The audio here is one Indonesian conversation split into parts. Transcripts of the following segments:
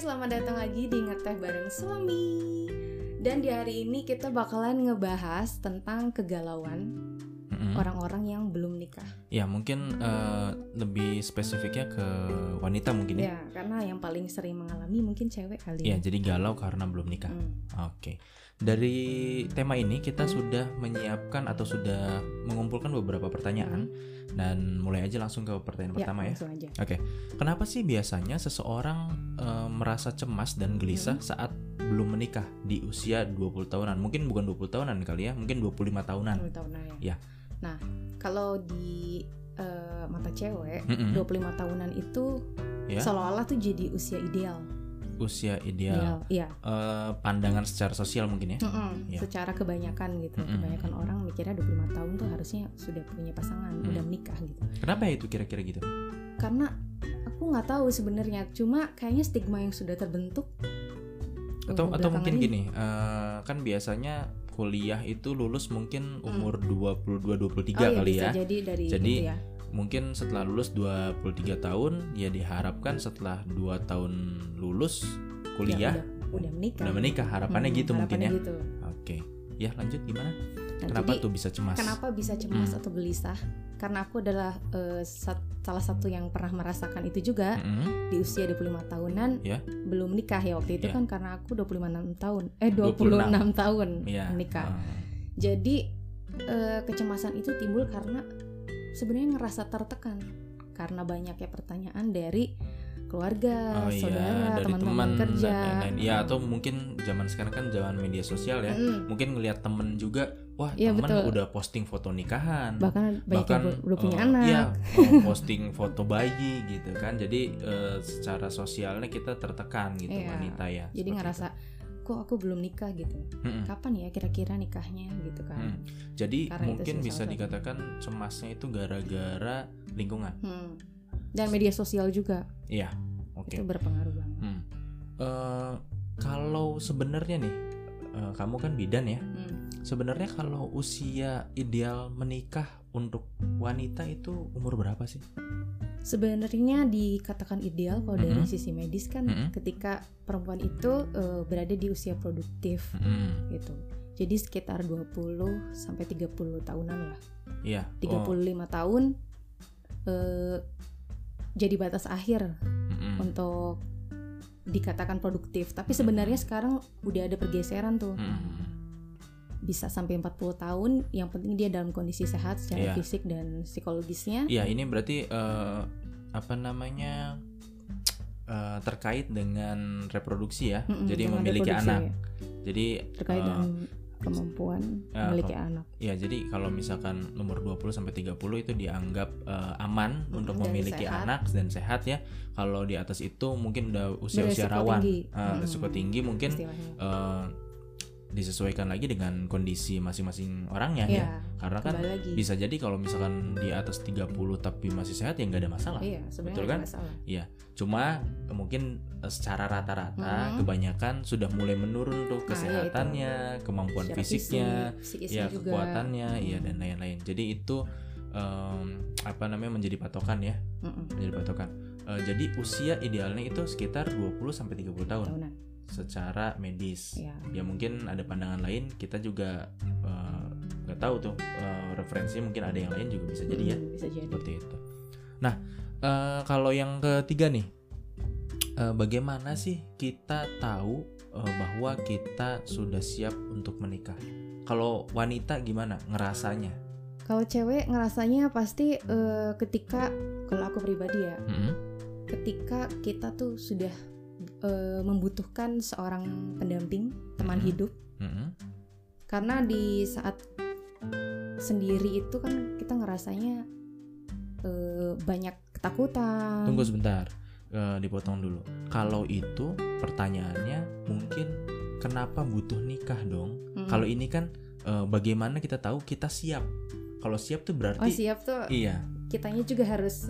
selamat datang lagi di Ngeteh Bareng Suami Dan di hari ini kita bakalan ngebahas tentang kegalauan. Orang-orang yang belum nikah Ya mungkin eh, lebih spesifiknya ke wanita mungkin ya. Ya, karena yang paling sering mengalami mungkin cewek kali Ya jadi galau karena belum nikah. Hmm. Oke. Dari tema ini kita sudah menyiapkan atau sudah mengumpulkan beberapa pertanyaan dan mulai aja langsung ke pertanyaan pertama ya. langsung aja Oke. Kenapa sih biasanya seseorang eh, merasa cemas dan gelisah saat belum menikah di usia 20 tahunan? Mungkin bukan 20 tahunan kali ya, mungkin 25 tahunan. 20 tahunan ya. Ya. Nah, kalau di eh, mata cewek, Mm-mm. 25 tahunan itu Ya. seolah-olah tuh jadi usia ideal. Usia ideal. Iya. Eh, pandangan secara sosial mungkin ya. Mm-mm, Ya. Secara kebanyakan gitu. Mm-mm. Kebanyakan orang mikirnya 25 tahun tuh harusnya sudah punya pasangan, Mm. udah menikah gitu. Kenapa ya itu kira-kira gitu? Karena aku nggak tahu sebenarnya, cuma kayaknya stigma yang sudah terbentuk. atau uh, atau mungkin belakangan gini eh, kan biasanya kuliah itu lulus mungkin umur 22 23 Hmm. Oh iya kali bisa ya jadi dari Jadi, ya. mungkin setelah lulus 23 tahun ya diharapkan setelah 2 tahun lulus kuliah Ya, udah, udah menikah. udah menikah harapannya Hmm, gitu mungkin ya harapannya gitu. oke ya lanjut gimana Nah, kenapa jadi, tuh bisa cemas Kenapa bisa cemas Hmm. atau gelisah? Karena aku adalah eh, sat- salah satu yang pernah merasakan itu juga Mm-mm. di usia 25 tahunan Ya. belum nikah ya waktu itu Ya. kan karena aku 26 tahun. Eh 26, 26 tahun Iya. menikah. Ah. Jadi eh, kecemasan itu timbul karena sebenarnya ngerasa tertekan karena banyaknya pertanyaan dari keluarga, Oh iya, saudara, teman-teman teman kerja. dan lain-lain. Ya atau mungkin zaman sekarang kan zaman media sosial ya. Mm, Mungkin ngelihat temen juga, wah Iya, temen betul. udah posting foto nikahan. bahkan banyak bahkan yang udah punya eh, anak. mau posting foto bayi gitu kan jadi eh, secara sosialnya kita tertekan gitu Iya. wanita ya Jadi ngerasa kok aku belum nikah gitu. itu. Mm-mm. Kapan ya kira-kira nikahnya gitu kan. Mm. jadi Karena itu mungkin bisa satu. dikatakan cemasnya itu gara-gara lingkungan Hmm. Dan media sosial juga iya oke itu berpengaruh banget. Hmm. Eh, kalau sebenarnya nih eh, kamu kan bidan ya Hmm. sebenarnya kalau usia ideal menikah untuk wanita itu umur berapa sih Sebenarnya dikatakan ideal kalau dari Mm-mm. sisi medis kan Mm-mm. ketika perempuan itu eh, berada di usia produktif Mm-mm. gitu. Jadi sekitar 20 sampai 30 tahunan lah. iya 35 Oh, tahun eh, jadi batas akhir mm-mm. untuk dikatakan produktif. Tapi sebenarnya sekarang udah ada pergeseran tuh. Mm-mm. Bisa sampai 40 tahun, yang penting dia dalam kondisi sehat secara Iya. fisik dan psikologisnya. Iya ini berarti eh, apa namanya eh, terkait dengan reproduksi ya. Mm-mm, jadi dengan memiliki anak. ya. Jadi terkait eh, dengan kemampuan ya, memiliki anak. ya jadi kalau misalkan umur 20 sampai 30 itu dianggap eh, aman Mm-mm, untuk memiliki sehat. anak dan sehat ya. Kalau di atas itu mungkin udah usia-usia rawan. tinggi. Eh, Mm-mm. risiko tinggi mungkin istilahnya. eh, disesuaikan lagi dengan kondisi masing-masing orangnya ya. ya, Karena kan lagi. bisa jadi kalau misalkan di atas 30 tapi masih sehat ya nggak ada masalah. Iya, Betul kan? masalah. Cuma mungkin eh, secara rata-rata Mhm. kebanyakan sudah mulai menurun tuh Nah, iya kesehatannya, kemampuan Secara fisiknya, fisik, ya juga. kekuatannya, iya Mm. dan lain-lain. Jadi itu em, apa namanya menjadi patokan ya, Mm-mm, menjadi patokan. Eh, jadi usia idealnya itu sekitar 20 sampai 30 tahun tahunan. Secara medis. Ya. Ya mungkin ada pandangan lain, kita juga eh, nggak tahu tuh eh, referensinya mungkin ada yang lain juga bisa jadi ya Mm, bisa jadi. seperti itu. Nah, eh, kalau yang ketiga nih, eh, bagaimana sih kita tahu eh, bahwa kita sudah siap untuk menikah? Kalau wanita gimana ngerasanya? Kalau cewek ngerasanya pasti eh, ketika kalau aku pribadi ya, Mm-mm. ketika kita tuh sudah eh, membutuhkan seorang pendamping, teman Mhm. hidup. Mm-mm. Karena di saat sendiri itu kan kita ngerasanya eh, banyak ketakutan. Tunggu sebentar, eh, dipotong dulu. Kalau itu pertanyaannya mungkin kenapa butuh nikah dong? Mm. Kalau ini kan eh, bagaimana kita tahu kita siap? Kalau siap tuh Oh berarti siap tuh iya, kitanya juga harus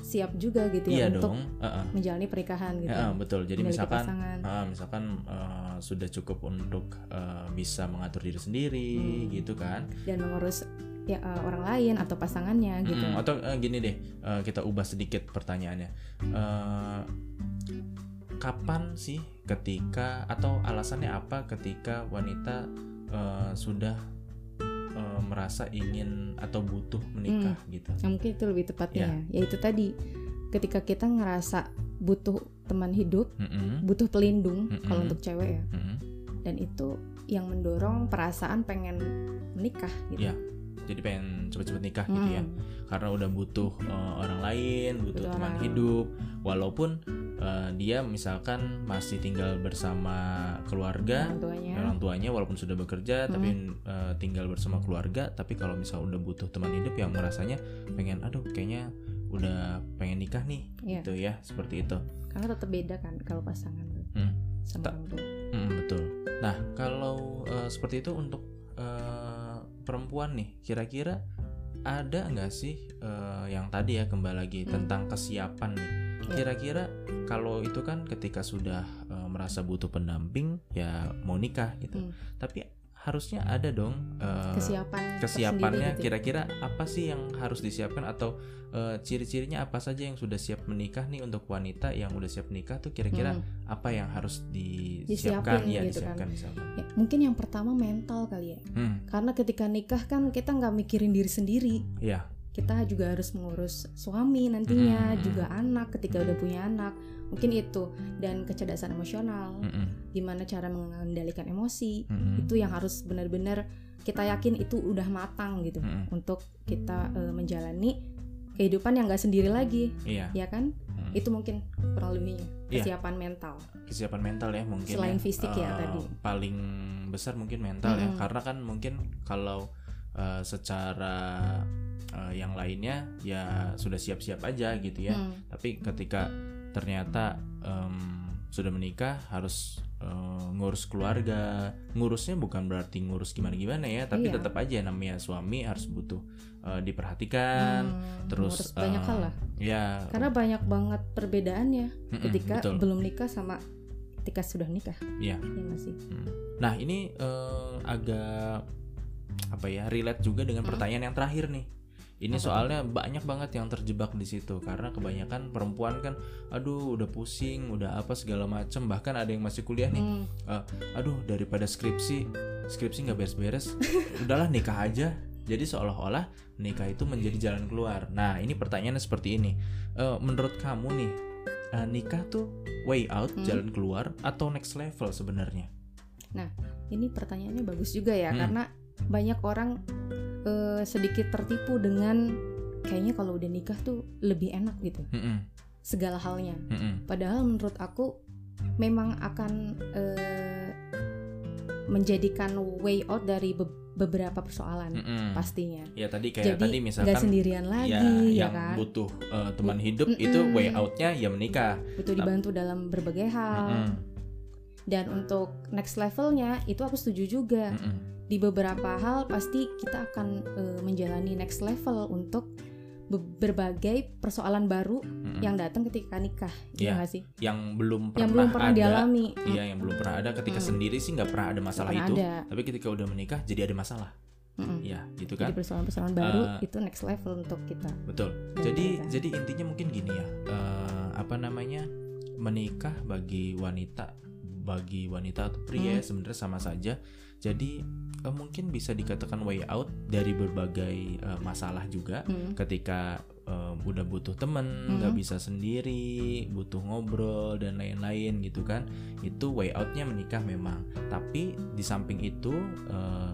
siap juga gitu iya ya untuk dong. Heeh. menjalani pernikahan gitu. Ya, betul. Jadi Memiliki misalkan pasangan. Ah, misalkan eh, sudah cukup untuk eh, bisa mengatur diri sendiri Hmm. gitu kan dan mengurus ya eh, orang lain atau pasangannya gitu. Mm, atau eh, gini deh eh, kita ubah sedikit pertanyaannya Eh, kapan sih ketika atau alasannya apa ketika wanita eh, sudah eh, merasa ingin atau butuh menikah gitu Nah, mungkin itu lebih tepatnya Ya. ya. Yaitu tadi ketika kita ngerasa butuh teman hidup, Mm-mm, butuh pelindung Mm-mm. kalau untuk cewek ya. mm-mm. Dan itu yang mendorong perasaan pengen menikah gitu. Iya, jadi pengen cepet-cepet nikah gitu ya Hmm. karena udah butuh eh, orang lain butuh Butuh teman orang. hidup walaupun eh, dia misalkan masih tinggal bersama keluarga Orang tuanya. orang tuanya walaupun sudah bekerja Hmm. tapi eh, tinggal bersama keluarga tapi kalau misal udah butuh teman hidup yang merasanya pengen aduh kayaknya udah pengen nikah nih Iya. gitu ya seperti itu Karena tetap beda kan kalau pasangan Hmm. sama Ta- orang tua. Mm, betul nah kalau eh, seperti itu untuk eh, perempuan nih kira-kira ada nggak sih eh, yang tadi ya kembali lagi Hmm. tentang kesiapan nih. Kira-kira kalau itu kan ketika sudah eh, merasa butuh pendamping ya mau nikah gitu Hmm. tapi harusnya ada dong eh, Kesiapan kesiapannya gitu. kira-kira apa sih yang harus disiapkan atau eh, ciri-cirinya apa saja yang sudah siap menikah nih untuk wanita yang udah siap menikah tuh kira-kira Hmm. apa yang harus disiapkan Disiapin ya gitu kan. disiapkan disiapkan Ya, mungkin yang pertama mental kali ya. hmm Karena ketika nikah kan kita nggak mikirin diri sendiri. ya Kita juga harus mengurus suami nantinya, Mm-mm. juga anak ketika udah punya anak. Mungkin itu dan kecerdasan emosional, Mm-mm. gimana cara mengendalikan emosi. Mm-mm. Itu yang harus benar-benar kita yakin itu udah matang gitu Mm-mm. untuk kita eh, menjalani kehidupan yang nggak sendiri lagi, iya ya kan? Mm. Itu mungkin kurang lebihnya Iya. kesiapan mental. kesiapan mental ya mungkin Selain ya. fisik ya Eh, tadi. paling besar mungkin mental ya Mm-mm. karena kan mungkin kalau eh, secara eh, yang lainnya ya sudah siap-siap aja gitu ya Hmm. tapi ketika ternyata em, sudah menikah harus eh, ngurus keluarga ngurusnya bukan berarti ngurus gimana-gimana ya tapi Iya. tetap aja namanya suami harus butuh eh, diperhatikan Hmm, terus ngurus banyak hal lah. ya Karena banyak banget perbedaannya mm-mm, ketika betul. belum nikah sama ketika sudah nikah. Iya. Iya nggak sih? Hmm. Nah ini eh, agak apa ya relate juga dengan Hmm. pertanyaan yang terakhir nih. Ini soalnya banyak banget yang terjebak di situ karena kebanyakan perempuan kan, aduh udah pusing, udah apa segala macem. Bahkan ada yang masih kuliah nih, Hmm, aduh daripada skripsi, skripsi nggak beres-beres, udahlah nikah aja. Jadi seolah-olah nikah itu menjadi jalan keluar. Nah ini pertanyaannya seperti ini. Eh, menurut kamu nih, eh, nikah tuh way out, Hmm. jalan keluar atau next level sebenarnya? ini pertanyaannya bagus juga ya Hmm. karena banyak orang eh, sedikit tertipu dengan kayaknya kalau udah nikah tuh lebih enak gitu Mm-mm, segala halnya. mm-mm. Padahal menurut aku memang akan eh, menjadikan way out dari be- beberapa persoalan Mm-mm. pastinya. Ya tadi kayak Jadi tadi misalkan sendirian lagi ya, ya, yang kan. butuh uh, teman hidup Mm-mm. itu way outnya ya menikah. butuh dibantu dalam berbagai hal. Mm-mm, Dan untuk next levelnya itu aku setuju juga. mm-mm. Di beberapa hal pasti kita akan eh, menjalani next level untuk be- berbagai persoalan baru Mm-mm. yang datang ketika nikah, Iya, iya nggak sih? yang belum pernah, Yang belum pernah ada, dialami. Iya, yang belum pernah ada ketika Mm-mm. sendiri sih nggak pernah ada masalah pernah itu. ada. Tapi ketika udah menikah jadi ada masalah. Mm-mm. Iya, gitu Jadi kan. persoalan-persoalan baru Eh, itu next level untuk kita. Betul. Jadi mereka. jadi intinya mungkin gini ya. eh, apa namanya? Menikah bagi wanita bagi wanita atau pria Hmm. sebenarnya sama saja. Jadi eh, mungkin bisa dikatakan way out dari berbagai eh, masalah juga Mm. ketika eh, udah butuh temen Hmm. nggak bisa sendiri butuh ngobrol dan lain-lain gitu kan itu way outnya menikah memang tapi di samping itu eh,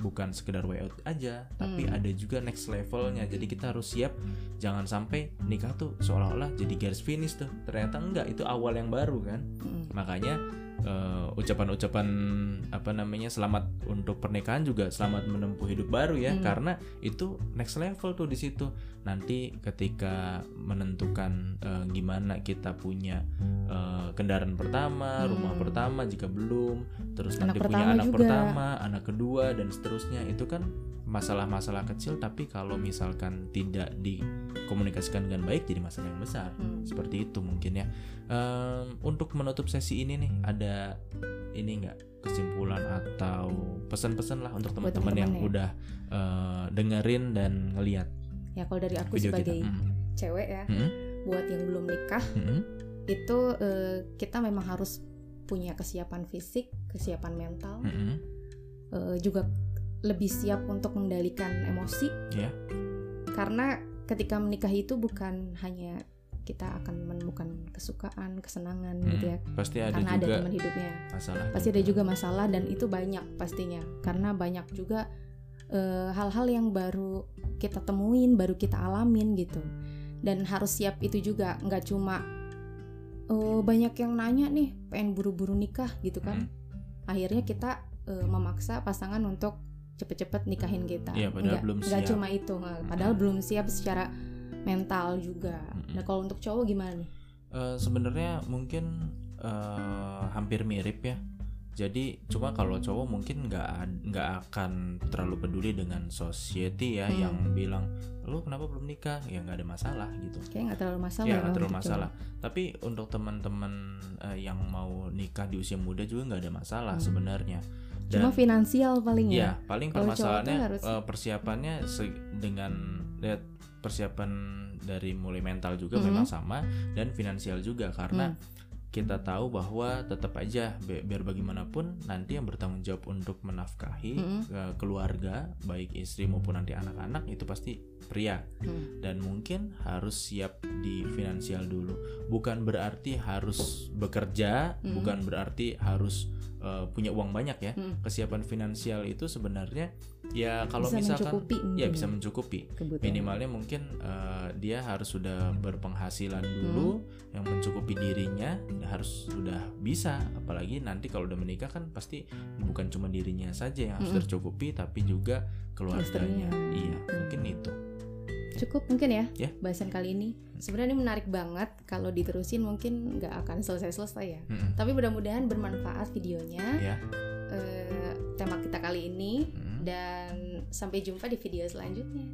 bukan sekedar way out aja tapi Hmm. ada juga next levelnya jadi kita harus siap jangan sampai nikah tuh seolah-olah jadi garis finish tuh ternyata enggak itu awal yang baru kan Mm. makanya eh, ucapan-ucapan apa namanya selamat untuk pernikahan juga selamat menempuh hidup baru ya Hmm. karena itu next level tuh di situ nanti ketika menentukan eh, gimana kita punya eh, kendaraan pertama Hmm. rumah pertama jika belum terus Anak nanti punya anak juga. pertama anak kedua dan seterusnya itu kan masalah-masalah kecil tapi kalau misalkan tidak dikomunikasikan dengan baik jadi masalah yang besar Hmm. seperti itu mungkin ya Em, untuk menutup sesi ini nih ada ini enggak kesimpulan atau pesan-pesan lah untuk teman-teman yang ya. udah eh, dengerin dan ngelihat Ya kalau dari aku video sebagai kita. Mm. cewek ya, Mm. buat yang belum nikah Mm. itu eh, kita memang harus punya kesiapan fisik, kesiapan mental, Mm-mm. eh, juga lebih siap untuk mengendalikan emosi. Ya. Karena ketika menikah itu bukan hanya kita akan menemukan kesukaan, kesenangan gitu ya. Pasti ada Karena ada juga teman hidupnya. masalah. Pasti ada juga masalah dan itu banyak pastinya. Karena banyak juga eh, hal-hal yang baru kita temuin, baru kita alamin gitu. Dan harus siap itu juga, nggak cuma eh, banyak yang nanya nih, pengen buru-buru nikah gitu kan. Mm. Akhirnya kita eh, memaksa pasangan untuk cepet-cepet nikahin kita. Iya, padahal Nggak- belum nggak siap. cuma itu, padahal belum siap secara mental juga. Mm-mm. Nah kalau untuk cowok gimana nih? Eh, sebenarnya mungkin eh, hampir mirip ya. Jadi cuma kalau cowok mungkin nggak nggak akan terlalu peduli dengan society ya Hmm. yang bilang lu kenapa belum nikah ya nggak ada masalah gitu. Kayak nggak terlalu masalah ya ya nggak terlalu masalah. Tapi untuk teman-teman eh, yang mau nikah di usia muda juga nggak ada masalah Hmm. sebenarnya. Cowok. Cuma finansial paling ya. Ya, paling permasalahannya harus- eh, persiapannya dengan lihat persiapan dari mulai mental juga Mhm. memang sama dan finansial juga karena Hmm. kita tahu bahwa tetap aja bi- biar bagaimanapun nanti yang bertanggung jawab untuk menafkahi Mhm. eh, keluarga baik istri maupun nanti anak-anak itu pasti pria Hmm. dan mungkin harus siap di finansial dulu bukan berarti harus bekerja Mhm. bukan berarti harus eh, punya uang banyak ya Hmm. kesiapan finansial itu sebenarnya ya kalau bisa misalkan mencukupi ya mungkin bisa mencukupi kebutuhan. minimalnya mungkin eh, dia harus sudah berpenghasilan dulu yang mencukupi dirinya harus sudah bisa apalagi nanti kalau udah menikah kan pasti bukan cuma dirinya saja yang harus Mm-mm. tercukupi tapi juga keluarganya Istrinya. iya Hmm. mungkin itu cukup mungkin ya, Ya. bahasan kali ini sebenarnya ini menarik banget kalau diterusin mungkin nggak akan selesai selesai ya Mm-mm. tapi mudah-mudahan bermanfaat videonya ya eh, tema kita kali ini Mm. dan sampai jumpa di video selanjutnya